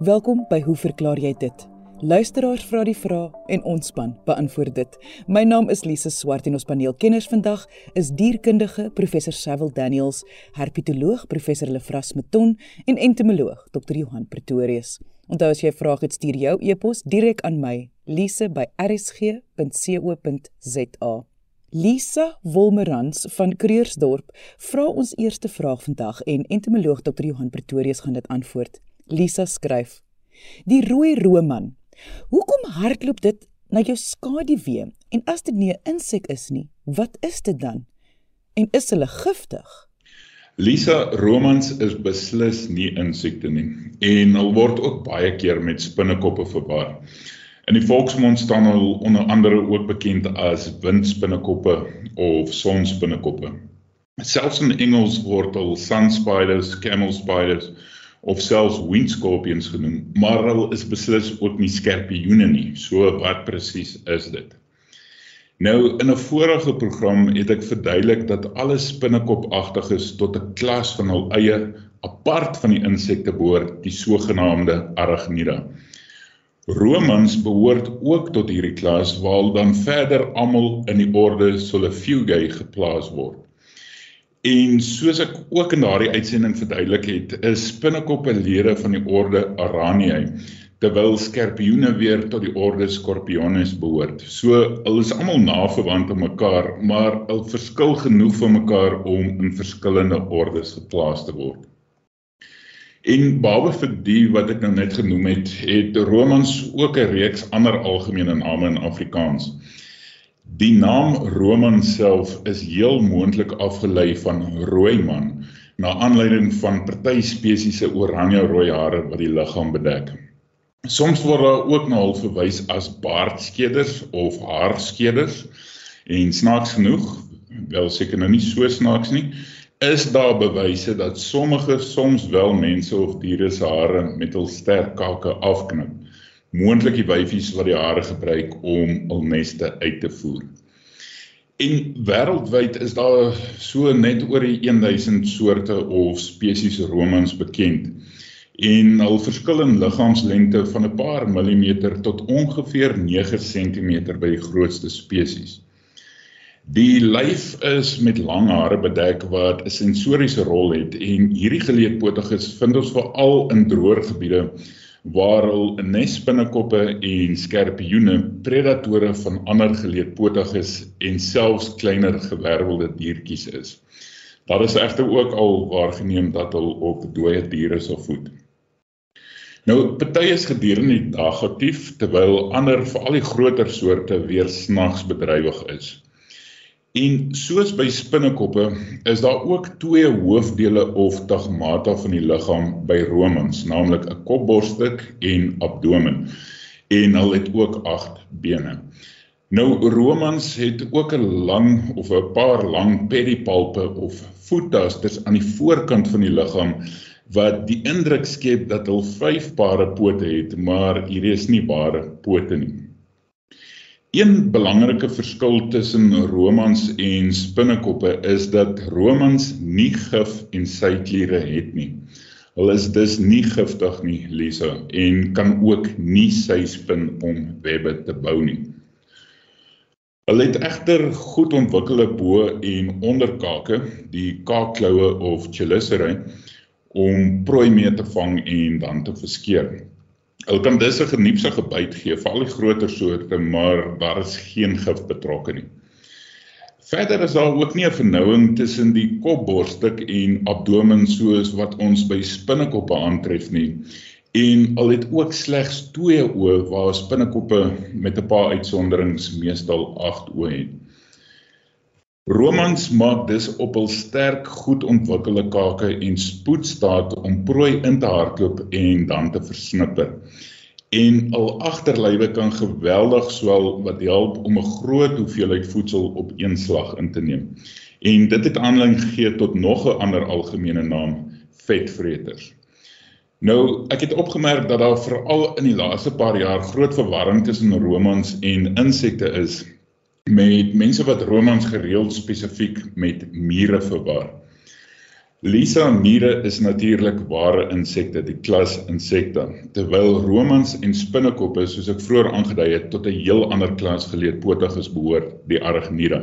Welkom by Hoe verklaar jy dit? Luisteraars vra die vrae en ons span beantwoord dit. My naam is Lise Swart en ons paneelkenners vandag is dierkundige professor Sewil Daniels, herpetoloog professor Lefras Meton en entomoloog Dr. Johan Pretorius. Onthou as jy 'n vraag het, stuur jou e-pos direk aan my, lise@rsg.co.za. Lisa Wolmerans van Kreursdorp vra ons eerste vraag vandag en entomoloog Dr. Johan Pretorius gaan dit antwoord. Lisa skryf: Die rooi roman. Hoekom hardloop dit na jou skaduwee en as dit nie 'n insek is nie, wat is dit dan? En is hulle giftig? Lisa romans is beslis nie insekte nie en hulle word ook baie keer met spinnekoppe verwar. In die volksmond staan hulle onder andere ook bekend as windspinnekoppe of sonspinnekoppe. Selfs in Engels word hulle sun spiders, camel spiders of selfs wind scorpions genoem, maar hulle is beslis ook nie skorpioene nie. So wat presies is dit? Nou in 'n vorige program het ek verduidelik dat alle spinnekopagtiges tot 'n klas van hul eie apart van die insekte behoort, die sogenaamde Arachnida. Romans behoort ook tot hierdie klas waar dan verder almal in die orde Solefugae geplaas word. En soos ek ook in daardie uitsending verduidelik het, is spinnekoppe lede van die orde Araniae, terwyl skorpioene weer tot die orde Scorpiones behoort. So hulle is almal naverwant aan mekaar, maar hulle verskil genoeg van mekaar om in verskillende ordes geplaas te word. En behalwe vir die wat ek nou net genoem het, het Romans ook 'n reeks ander algemene name in Afrikaans. Die naam Roman self is heel moontlik afgelei van rooi man na aanleiding van party spesies se oranje rooi hare wat die liggaam bedek. Soms word daar ook na hulle verwys as baardskeders of haarskeders en snaaks genoeg, wel seker nou nie so snaaks nie, is daar bewyse dat sommige soms wel mense of diere se hare met hul sterk kake afknip. Moontlik die wyfies wat die hare gebruik om hul neste uit te voer. En wêreldwyd is daar so net oor die 1000 soorte of spesies romans bekend. En hul verskil in liggaamslengte van 'n paar millimeter tot ongeveer 9 cm by die grootste spesies. Die lyf is met lang hare bedek wat 'n sensoriese rol het en hierdie geleedpotiges vind ons veral in droër gebiede waar hul nesbinnekoppe en skorpioene predatore van ander geleedpotiges en selfs kleiner gewervelde diertjies is. Daar is egter ook al waargeneem dat hulle op dooie diere sal voed. Nou, party is gedurende die dag aktief terwyl ander, veral die groter soorte, weer snags bedrywig is. En soos by spinnekoppe is daar ook twee hoofdele of tagmata van die liggaam by romans, naamlik 'n kopborststuk en abdomen. En hulle het ook 8 bene. Nou romans het ook 'n lang of 'n paar lang pedipalpe of voetasters aan die voorkant van die liggaam wat die indruk skep dat hulle 5 pare pote het, maar hierdie is nie ware pote nie. Een belangrike verskil tussen romans en spinnekoppe is dat romans nie gif en sykliere het nie. Hulle is dus nie giftig nie, Lisa, en kan ook nie sy spin om webbe te bou nie. Hulle het egter goed ontwikkelde bo en onderkake, die kaakkloue of chelicerae, om prooi mee te vang en dan te verskeur. Hulle kan dus 'n geniepsige byt gee vir al die groter soorte, maar daar is geen gif betrokke nie. Verder is daar ook nie 'n vernouing tussen die kopborststuk en abdomen soos wat ons by spinnekoppe aantref nie. En al het ook slegs twee oë waar spinnekoppe met 'n paar uitsonderings meestal 8 oë het. Romans maak dus op hul sterk goed ontwikkelde kake en spoed staat om prooi in te hardloop en dan te versnipper. En al agterlywe kan geweldig swel wat help om 'n groot hoeveelheid voedsel op een slag in te neem. En dit het aanleiding gegee tot nog 'n ander algemene naam, vetvreters. Nou, ek het opgemerk dat daar veral in die laaste paar jaar groot verwarring tussen romans en insekte is met mense wat romans gereeld spesifiek met mure verwar. Lisa mure is natuurlik ware insekte, die klas insekta, terwyl romans en spinnekoppe soos ek vroeër aangedui het tot 'n heel ander klas geleedpotiges behoort, die arachnida.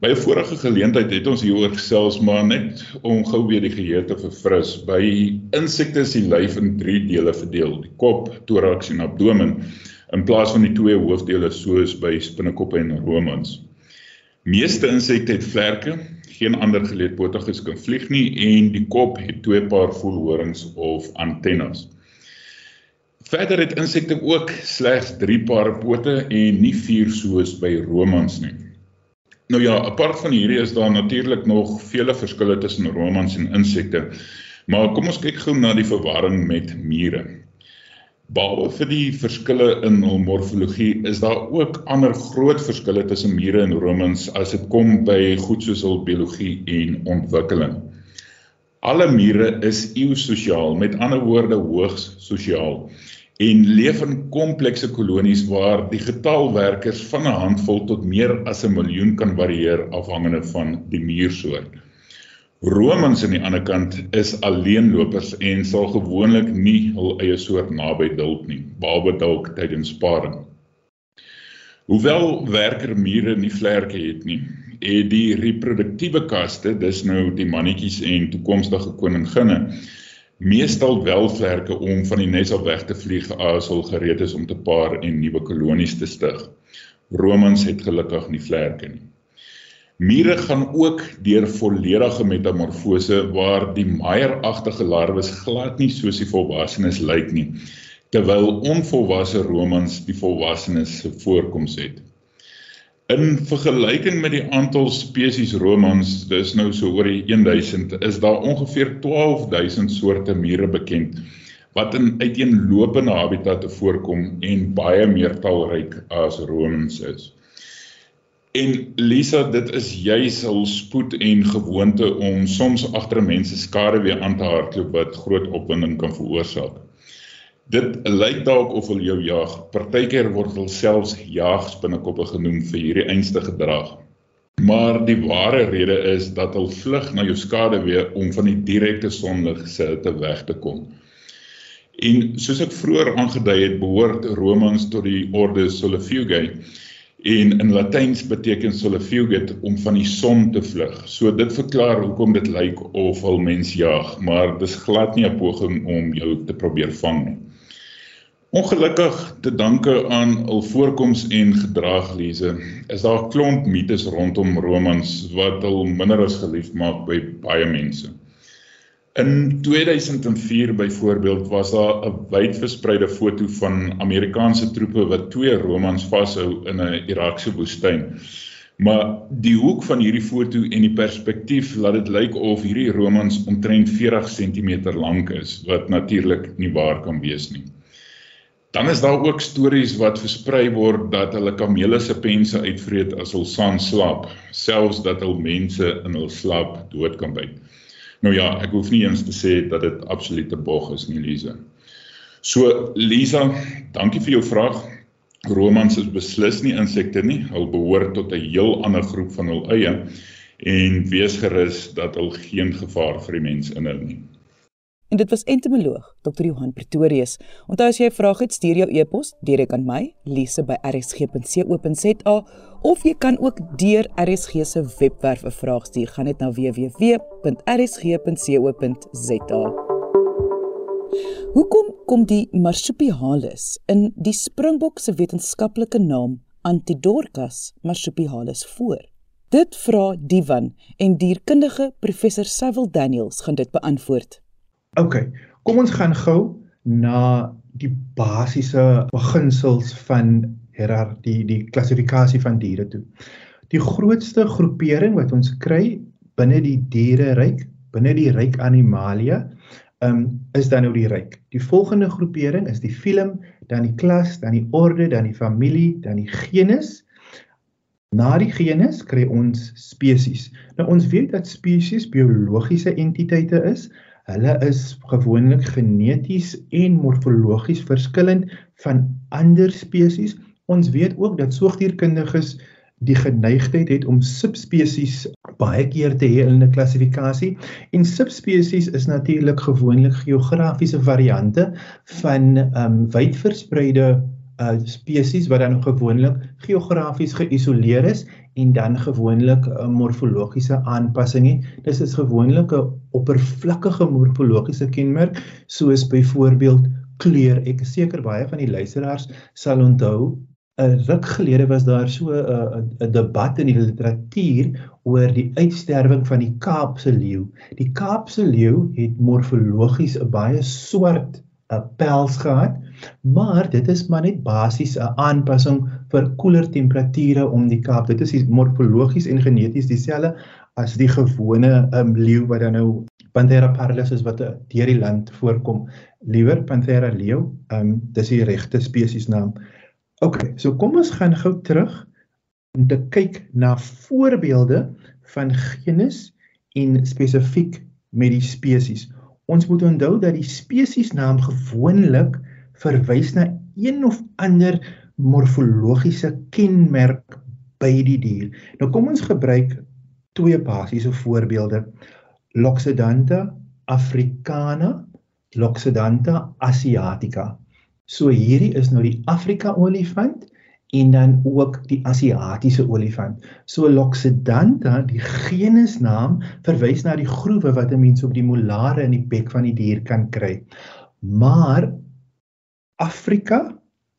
By 'n vorige geleentheid het ons hieroor gesels, maar net om gou weer die geheue te verfris. By insekte is die lyf in 3 dele verdeel: die kop, thorax en abdomen, in plaas van die twee hoofdele soos by spinnekoppe en romans. Meeste insekte het vlerke, geen ander geleedpotiges kan vlieg nie en die kop het twee paar voelhorings of antennes. Verder het insekte ook slegs 3 paar pote en nie 4 soos by romans nie. Nou ja, apart van hierdie is daar natuurlik nog vele verskille tussen romans en insekte. Maar kom ons kyk gou na die verwarring met mure. Behalwe vir die verskille in hul morfologie, is daar ook ander groot verskille tussen mure en romans as dit kom by goed soos hul biologie en ontwikkeling. Alle mure is eusosiaal, met ander woorde hoogs sosiaal en leef in komplekse kolonies waar die getal werkers van 'n handvol tot meer as 'n miljoen kan varieer afhangende van die muursoort. Romans aan die ander kant is alleenlopers en sal gewoonlik nie hul eie soort naby duld nie, behalwe dalk tydens sparing. Hoewel werker mure nie vlerke het nie, het die reproduktiewe kaste, dis nou die mannetjies en toekomstige koninginne, meestal wel vlerke om van die nes af weg te vlieg as hulle gereed is om te paar en nuwe kolonies te stig. Romans het gelukkig nie vlerke nie. Mure gaan ook deur volledige metamorfose waar die meieragtige larwes glad nie soos die volwassenes lyk nie, terwyl onvolwasse romans die volwassenes se voorkoms het. In vergelyking met die aantal spesies romans, dis nou so oor die 1000, is daar ongeveer 12000 soorte mure bekend wat in uiteenlopende habitatte voorkom en baie meer talryk as romans is. En Lisa, dit is juis hul spoed en gewoonte om soms agter mense skare weer aan te hardloop wat groot opwinding kan veroorsaak. Dit lyk dalk of hulle jou jag. Partykeer word hulle selfs jaagspinnekoppe genoem vir hierdie einste gedrag. Maar die ware rede is dat hulle vlug na jou skade weer om van die direkte sonlig se te weg te kom. En soos ek vroeër aangedui het, behoort Romans tot die orde Solifugae en in Latyns beteken solifugit om van die son te vlug. So dit verklaar hoekom dit lyk of al mens jag, maar dis glad nie 'n poging om jou te probeer vang nie. Ongelukkig te danke aan al voorkoms en gedraglese is daar 'n klomp mites rondom romans wat hul minder as geliefd maak by baie mense. In 2004 byvoorbeeld was daar 'n wydverspreide foto van Amerikaanse troepe wat twee romans vashou in 'n Irakse woestyn. Maar die hoek van hierdie foto en die perspektief laat dit lyk of hierdie romans omtrent 40 cm lank is, wat natuurlik nie waar kan wees nie. Dan is daar ook stories wat versprei word dat hulle kamele se pense uitvreet as hulle slaap, selfs dat hulle mense in hul slaap dood kan byt. Nou ja, ek hoef nie eens te sê dat dit absolute bog is nie, Lisa. So Lisa, dankie vir jou vraag. Romans is beslis nie insekte nie. Hulle behoort tot 'n heel ander groep van hul eie en wees gerus dat hulle geen gevaar vir die mens inhou nie. En dit was entomoloog Dr. Johan Pretorius. Onthou as jy 'n vraag het, stuur jou e-pos direk aan my, lise@rsg.co.za of jy kan ook deur RSG se webwerf 'n vraag stuur. Gaan net na www.rsg.co.za. Hoekom kom die marsupialis in die springbok se wetenskaplike naam Antidorcas marsupialis voor? Dit vra Divan en dierkundige professor Cecil Daniels gaan dit beantwoord. OK, kom ons gaan gou na die basiese beginsels van hierdie die klassifikasie van diere toe. Die grootste groepering wat ons kry binne die diereryk, binne die ryk Animalia, um, is dan nou die ryk. Die volgende groepering is die filum, dan die klas, dan die orde, dan die familie, dan die genus. Na die genus kry ons spesies. Nou ons weet dat spesies biologiese entiteite is. Hulle is gewoonlik geneties en morfologies verskillend van ander spesies. Ons weet ook dat soogdierkundiges die geneigtheid het om subspesies baie keer te hê in 'n klassifikasie en subspesies is natuurlik gewoonlik geografiese variante van ehm um, wydverspreide uh spesies wat dan gewoonlik geografies geïsoleer is en dan gewoonlik 'n morfologiese aanpassing het. Dis is gewoonlik 'n oppervlakkige morfologiese kenmerk soos byvoorbeeld kleur. Ek is seker baie van die luisteraars sal onthou 'n ruk gelede was daar so 'n 'n debat in die literatuur oor die uitsterwing van die Kaapse leeu. Die Kaapse leeu het morfologies 'n baie swart 'n pels gehad, maar dit is maar net basies 'n aanpassing vir koeler temperature om die Kaap. Dit is morfologies en geneties dieselfde as die gewone um, leeu wat dan nou Panthera pardus is wat deur die land voorkom. Liewer Panthera leeu, um, dis die regte spesiesnaam. OK, so kom ons gaan gou terug om te kyk na voorbeelde van genus en spesifiek met die spesies. Ons moet onthou dat die spesiesnaam gewoonlik verwys na een of ander morfologiese kenmerk by die dier. Nou kom ons gebruik twee basiese voorbeelde. Loxodonta africana, Loxodonta asiatica. So hierdie is nou die Afrika olifant en dan ook die Asiatiese olifant. So Loxodonta, die genusnaam verwys na die groewe wat 'n mens op die molare in die bek van die dier kan kry. Maar Afrika,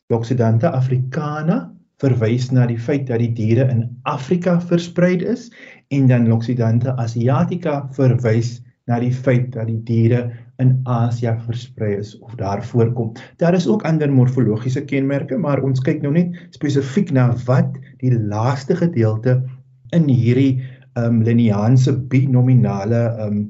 Loxodonta africana verwys na die feit dat die diere in Afrika versprei is en dan Loxodonta asiatica verwys na die feit dat die diere in Asië versprei is of daar voorkom. Daar is ook ander morfologiese kenmerke, maar ons kyk nou net spesifiek na wat die laaste gedeelte in hierdie um liniaanse binominale um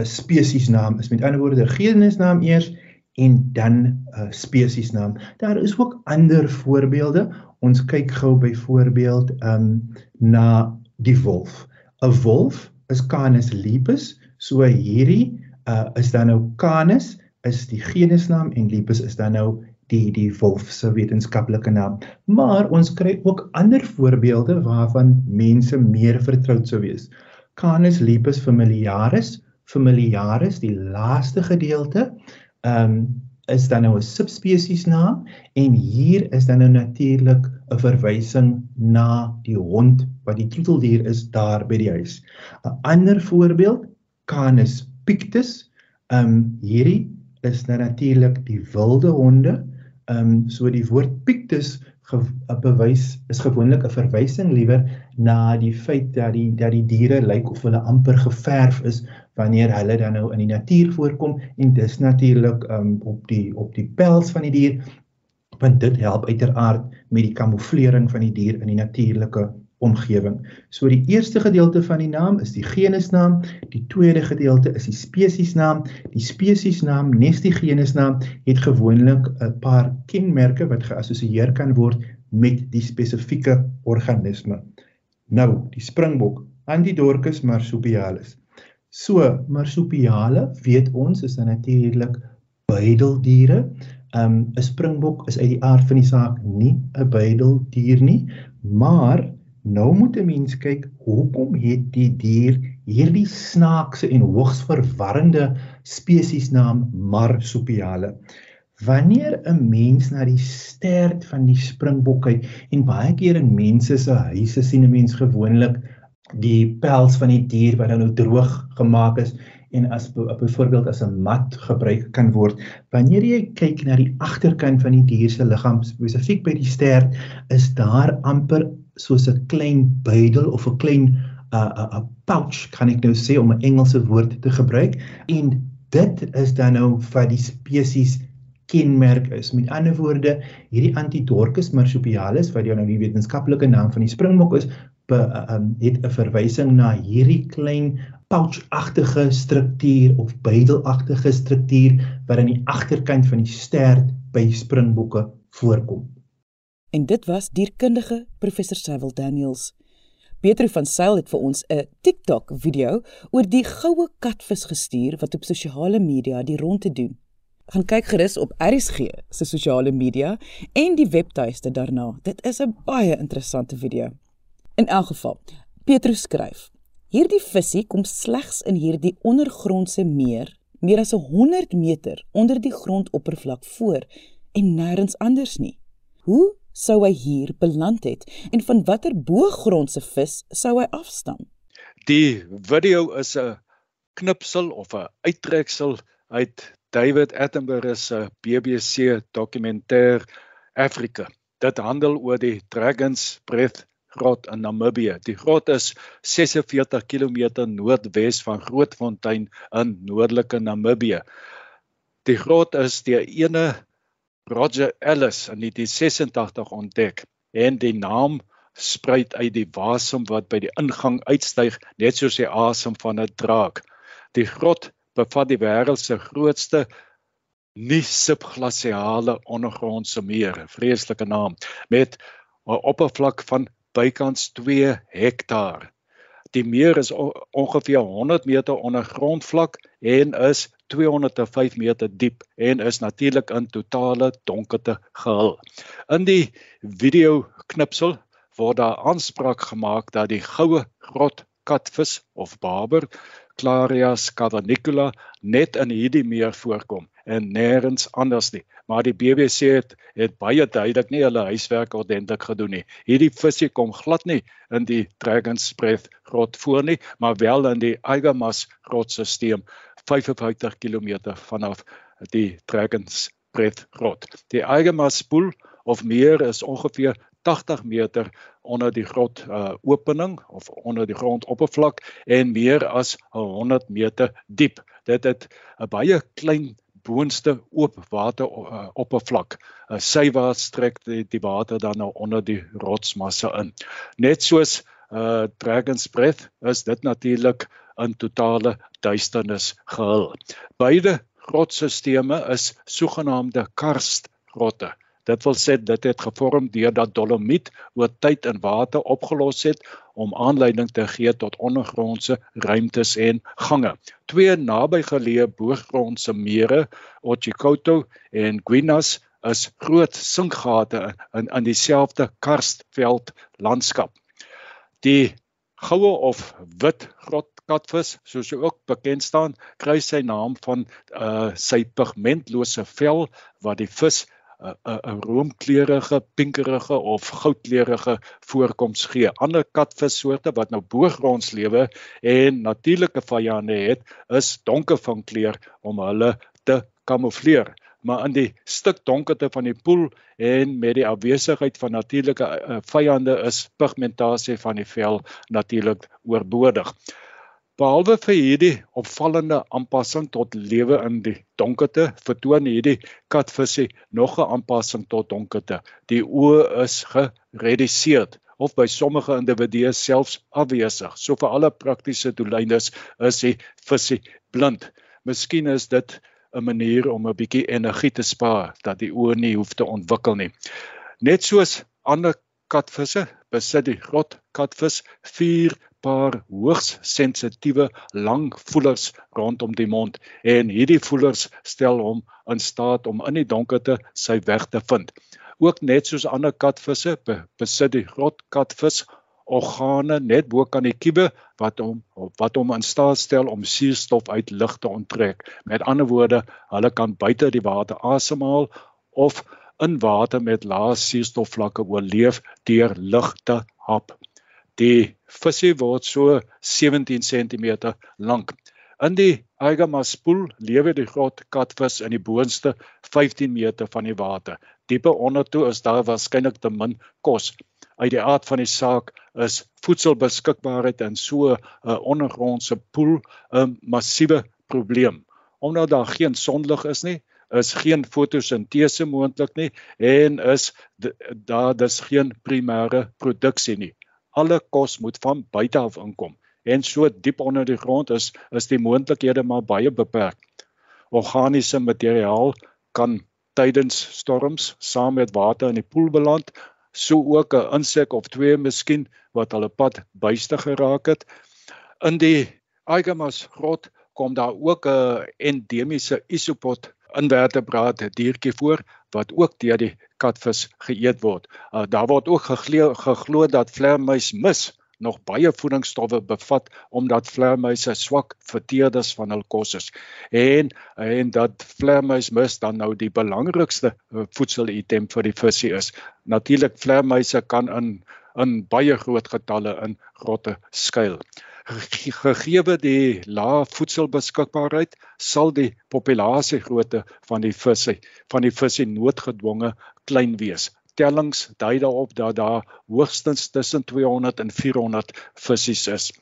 'n spesiesnaam is. Met ander woorde, genusnaam eers en dan 'n uh, spesiesnaam. Daar is ook ander voorbeelde. Ons kyk gou byvoorbeeld um na die wolf. 'n Wolf is Canis lupus, so hierdie uh, is dan nou Canis is die genusnaam en Lepus is dan nou die die wolf se wetenskaplike naam. Maar ons kry ook ander voorbeelde waarvan mense meer vertroud sou wees. Canis lepus familiaris, familiaris die laaste gedeelte, ehm um, is dan nou 'n subspesies naam en hier is dan nou natuurlik 'n verwysing na die hond wat die troeteldier is daar by die huis. 'n Ander voorbeeld, Canis pictus. Ehm um, hierdie is nou natuurlik die wilde honde. Ehm um, so die woord pictus bewys is gewoonlik 'n verwysing liewer na die feit dat die dat die diere lyk of hulle amper geverf is wanneer hulle dan nou in die natuur voorkom en dis natuurlik um, op die op die pels van die dier want dit help uiteraard met die kamouflering van die dier in die natuurlike omgewing. So die eerste gedeelte van die naam is die genusnaam, die tweede gedeelte is die spesiesnaam. Die spesiesnaam nes die genusnaam het gewoonlik 'n paar kenmerke wat geassosieer kan word met die spesifieke organisme. Nou, die springbok, Antidorcus marsupialis. So, marsupiale, weet ons, is natuurlik buideldiere. Um 'n springbok is uit die aard van die saak nie 'n buideldier nie, maar Nou moet 'n mens kyk hoekom het die dier hierdie snaakse en hoogs verwarrende spesiesnaam marsupiale. Wanneer 'n mens na die stert van die springbok kyk en baie keer in mense se huise sien 'n mens gewoonlik die pels van die dier wat dan nou droog gemaak is en as byvoorbeeld as 'n mat gebruik kan word. Wanneer jy kyk na die agterkant van die dier se liggaam spesifiek by die stert, is daar amper soos 'n klein buidel of 'n klein 'n uh, 'n pouch kan ek nou sê om 'n Engelse woord te gebruik en dit is dan nou vir die spesies kenmerk is. Met ander woorde, hierdie Antidorcus marsupialis wat jou nou die wetenskaplike naam van die springbok is, be, um, het 'n verwysing na hierdie klein pouch-agtige struktuur of buidelagtige struktuur wat aan die agterkant van die stert by springbokke voorkom. En dit was dierkundige professor Cyril Daniels. Petro van Sail het vir ons 'n TikTok video oor die goue katvis gestuur wat op sosiale media die ronde doen. Gaan kyk gerus op RSG se sosiale media en die webtuiste daarna. Dit is 'n baie interessante video. In elk geval, Petro skryf: Hierdie visie kom slegs in hierdie ondergrondse meer, meer as 100 meter onder die grondoppervlak voor en nêrens anders nie. Hoe sou hy hier beland het en van watter boogrondse vis sou hy afstam? Die video is 'n knipsel of 'n uittreksel uit David Attenborough se BBC dokumentêr Afrika. Dit handel oor die Dragons Breath grot in Namibië. Die grot is 46 km noordwes van Grootfontein in noordelike Namibië. Die grot is die ene Roger Ellis in 1986 ontdek en die naam spruit uit die wasem wat by die ingang uitstyg net soos die asem van 'n draak. Die grot bevat die wêreld se grootste nie subglasiale ondergrondse meer, vreeslike naam, met 'n oppervlak van bykans 2 hektaar. Die meer is ongeveer 100 meter onder grondvlak en is 205 meter diep en is natuurlik in totale donkerte gehul. In die video knipsel word daar aanspraak gemaak dat die goue grot katvis of barber Clarias cavernicula net in hierdie meer voorkom en nêrens anders nie. Maar die BBC het het baie duidelik nie hulle huiswerk ordentlik gedoen nie. Hierdie visie kom glad nie in die Dragon's Breath grot voor nie, maar wel in die Eigermas grotstelsel 55 km vanaf die Dragons Breath grot. Die Eigermas spoel of meer is ongeveer 80 meter onder die grot uh, opening of onder die grondoppervlak en meer as 100 meter diep. Dit het 'n baie klein boonste oop water uh, oppervlak. Uh, Sywaarts trek die, die water dan nou onder die rotsmassa in. Net soos uh Dragon's Breath is dit natuurlik in totale duisternis gehul. Beide grotstelsels is sogenaamde karstgrotte. Dit wil sê dit het gevorm deurdat dolomiet oor tyd in water opgelos het om aanleiding te gee tot ondergrondse ruimtes en gange. Twee nabygeleë boorgrondse mere, Otjikoto en Guinas, is groot sinkgate in in dieselfde karstveld landskap. Die goue of wit grotkatvis, soos hy ook bekend staan, kry sy naam van uh sy pigmentlose vel wat die vis 'n 'n roomkleurige, pinkerige of goudkleurige voorkoms gee. Ander katvissoorte wat nou boogronds lewe en natuurlike vyande het, is donker van kleur om hulle te kamoufleer. Maar in die stuk donkerte van die poel en met die afwesigheid van natuurlike uh, vyande is pigmentasie van die vel natuurlik oorbodig. Behalwe vir hierdie opvallende aanpassing tot lewe in die donkerte, vertoon hierdie katvisie nog 'n aanpassing tot donkerte. Die oë is gereduseer of by sommige individue selfs afwesig. So vir alle praktiese doeleindes is die visie blind. Miskien is dit 'n manier om 'n bietjie energie te spaar dat die oë nie hoef te ontwikkel nie. Net soos ander katvisse besit die grot katvis vier paar hoogs sensitiewe lang voelers rondom die mond en hierdie voelers stel hom in staat om in die donkerte sy weg te vind. Ook net soos ander katvisse besit die grotkatvis organe net bo kan die kiewe wat hom wat hom in staat stel om suurstof uit lug te onttrek. Met ander woorde, hulle kan buite die water asemhaal of in water met lae suurstofvlakke oorleef deur lug te hap. Die visie word so 17 cm lank. In die Eigermaspoel lewe die groot katvis in die boonste 15 meter van die water. Diepe onder toe is daar waarskynlik te min kos. Uit die aard van die saak is voedselbeskikbaarheid in so 'n ondergrondse poel 'n massiewe probleem. Omdat daar geen sonlig is nie, is geen fotosintese moontlik nie en is daar dis geen primêre produksie nie alle kos moet van buite af inkom en so diep onder die grond is is die moontlikhede maar baie beperk. Organiese materiaal kan tydens storms saam met water in die poel beland, so ook 'n insek of twee miskien wat hulle pad buiste geraak het. In die Eigemas grot kom daar ook 'n endemiese isopod invertebrate diertjie voor wat ook deur die katvis geëet word. Uh, daar word ook geglo, dat vleermuis mis nog baie voedingsstowwe bevat omdat vleermuise swak verteerders van hul kos is. En en dat vleermuismis dan nou die belangrikste eh, voedselitem vir die visie is. Natuurlik vleermuise kan in in baie groot getalle in grotte skuil gegeewe die lae voedselbeskikbaarheid sal die populasiegrootte van die visse van die visse noodgedwonge klein wees. Tellings dui daarop dat daar hoogstens tussen 200 en 400 visse is.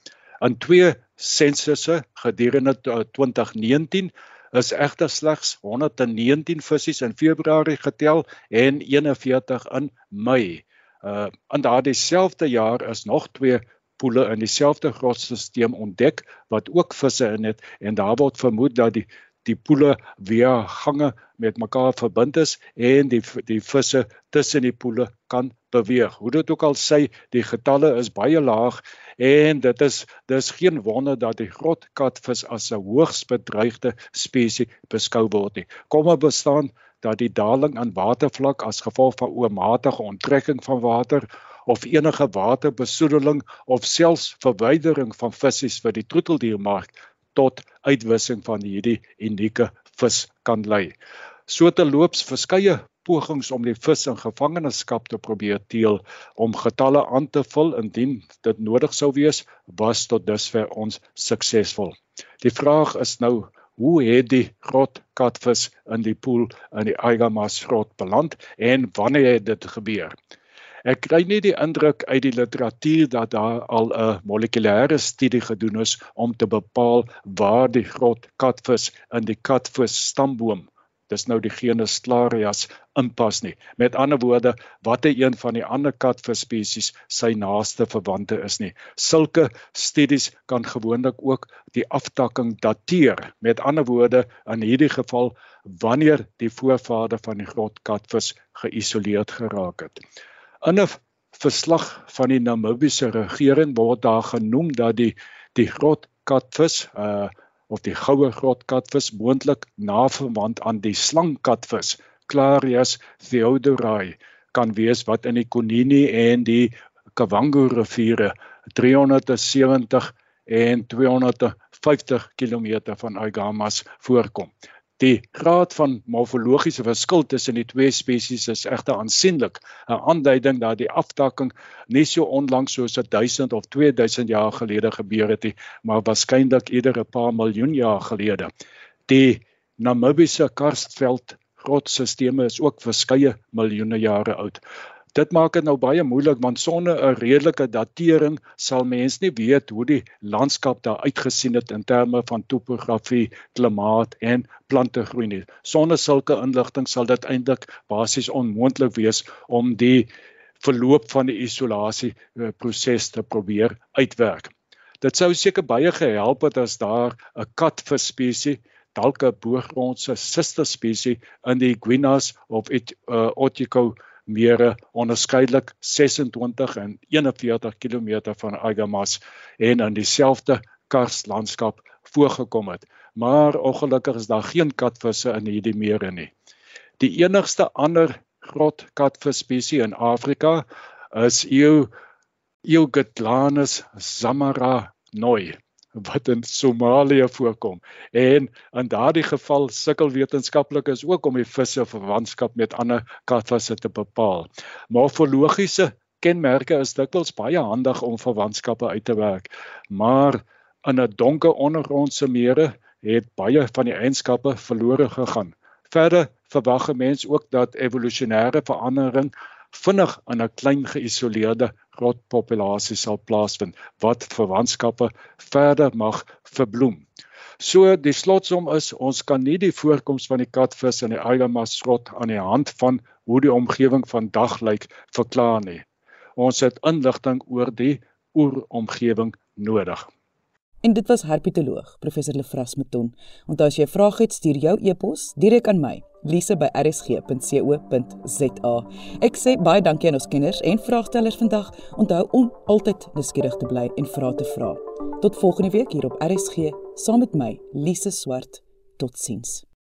In twee sensusse gedurende 2019 is egter slegs 119 visse in Februarie getel en 41 in Mei. Uh in daardie selfde jaar is nog twee poele in dieselfde grotstelsel ontdek wat ook visse in het en daar word vermoed dat die die poele via gange met mekaar verbind is en die die visse tussen die poele kan beweeg. Hoe dit ook al sê, die getalle is baie laag en dit is dis geen wonder dat die grotkatvis as 'n hoogs bedreigde spesies beskou word nie. Kom ons bestaan dat die daling aan watervlak as gevolg van oormatige onttrekking van water of enige waterbesoedeling of selfs verwydering van visse vir die troeteldiermark tot uitwissing van hierdie unieke vis kan lei. So te loops verskeie pogings om die vis in gevangenskap te probeer teel om getalle aan te vul indien dit nodig sou wees, was tot dusver ons suksesvol. Die vraag is nou Hoe het die grot katvis in die poel in die Aigamas grot beland en wanneer het dit gebeur? Ek kry nie die indruk uit die literatuur dat daar al 'n molekulêre studie gedoen is om te bepaal waar die groot katvis in die katvis stamboom dis nou die genus Clarias inpas nie. Met ander woorde, watter een van die ander katvis spesies sy naaste verwante is nie. Sulke studies kan gewoonlik ook die aftakking dateer. Met ander woorde, in hierdie geval wanneer die voorvader van die groot katvis geïsoleerd geraak het. In 'n verslag van die Namibiese regering word daar genoem dat die die groot katvis uh of die goue groot katvis moontlik naverwant aan die slangkatvis Clarias theodorai kan wees wat in die Konini en die Kavango riviere 370 en 250 km van Agamas voorkom. Die graad van morfologiese verskil tussen die twee spesies is egter aansienlik, 'n aanduiding dat die aftakking nie so onlangs soos 1000 of 2000 jaar gelede gebeur het nie, maar waarskynlik eerder 'n paar miljoen jaar gelede. Die Namibiese karstveld grotstelsels is ook verskeie miljoene jare oud. Dit maak dit nou baie moeilik want sonder 'n redelike datering sal mens nie weet hoe die landskap daar uitgesien het in terme van topografie, klimaat en plantegroei nie. Sonder sulke inligting sal dit eintlik basies onmoontlik wees om die verloop van die isolasie eh, proses te probeer uitwerk. Dit sou seker baie gehelp het as daar 'n katvis spesies dalk 'n boergrondse suster spesies in die Guinas of it, uh, Otiko mere onderskeidelik 26 en 41 km van Agamas en in dieselfde karslandskap voorgekom het. Maar ongelukkig is daar geen katvisse in hierdie mere nie. Die enigste ander groot katvis spesies in Afrika is Eu Eugotlanus zamara noi wat in Somalië voorkom. En in daardie geval sukkel wetenskaplikes ook om die visse verwantskap met ander katvisse te bepaal. Morfologiese kenmerke is dikwels baie handig om verwantskappe uit te werk, maar in 'n donker ondergrondse mere het baie van die eienskappe verlore gegaan. Verder verwag 'n mens ook dat evolusionêre verandering vinnig in 'n klein geïsoleerde grotpopulasie sal plaasvind wat verwantskappe verder mag verbloem. So die slotsom is ons kan nie die voorkoms van die katvis in die Eigamas grot aan die hand van hoe die omgewing vandag lyk verklaar nie. Ons het inligting oor die oeromgewing nodig. En dit was herpetoloog professor Lefras Meton. Onthou as jy 'n vraag het, stuur jou e-pos direk aan my, lise@rsg.co.za. Ek sê baie dankie aan ons kenners en vraagstellers vandag. Onthou om altyd nuuskierig te bly en vra te vra. Tot volgende week hier op RSG saam met my, Lise Swart. Totsiens.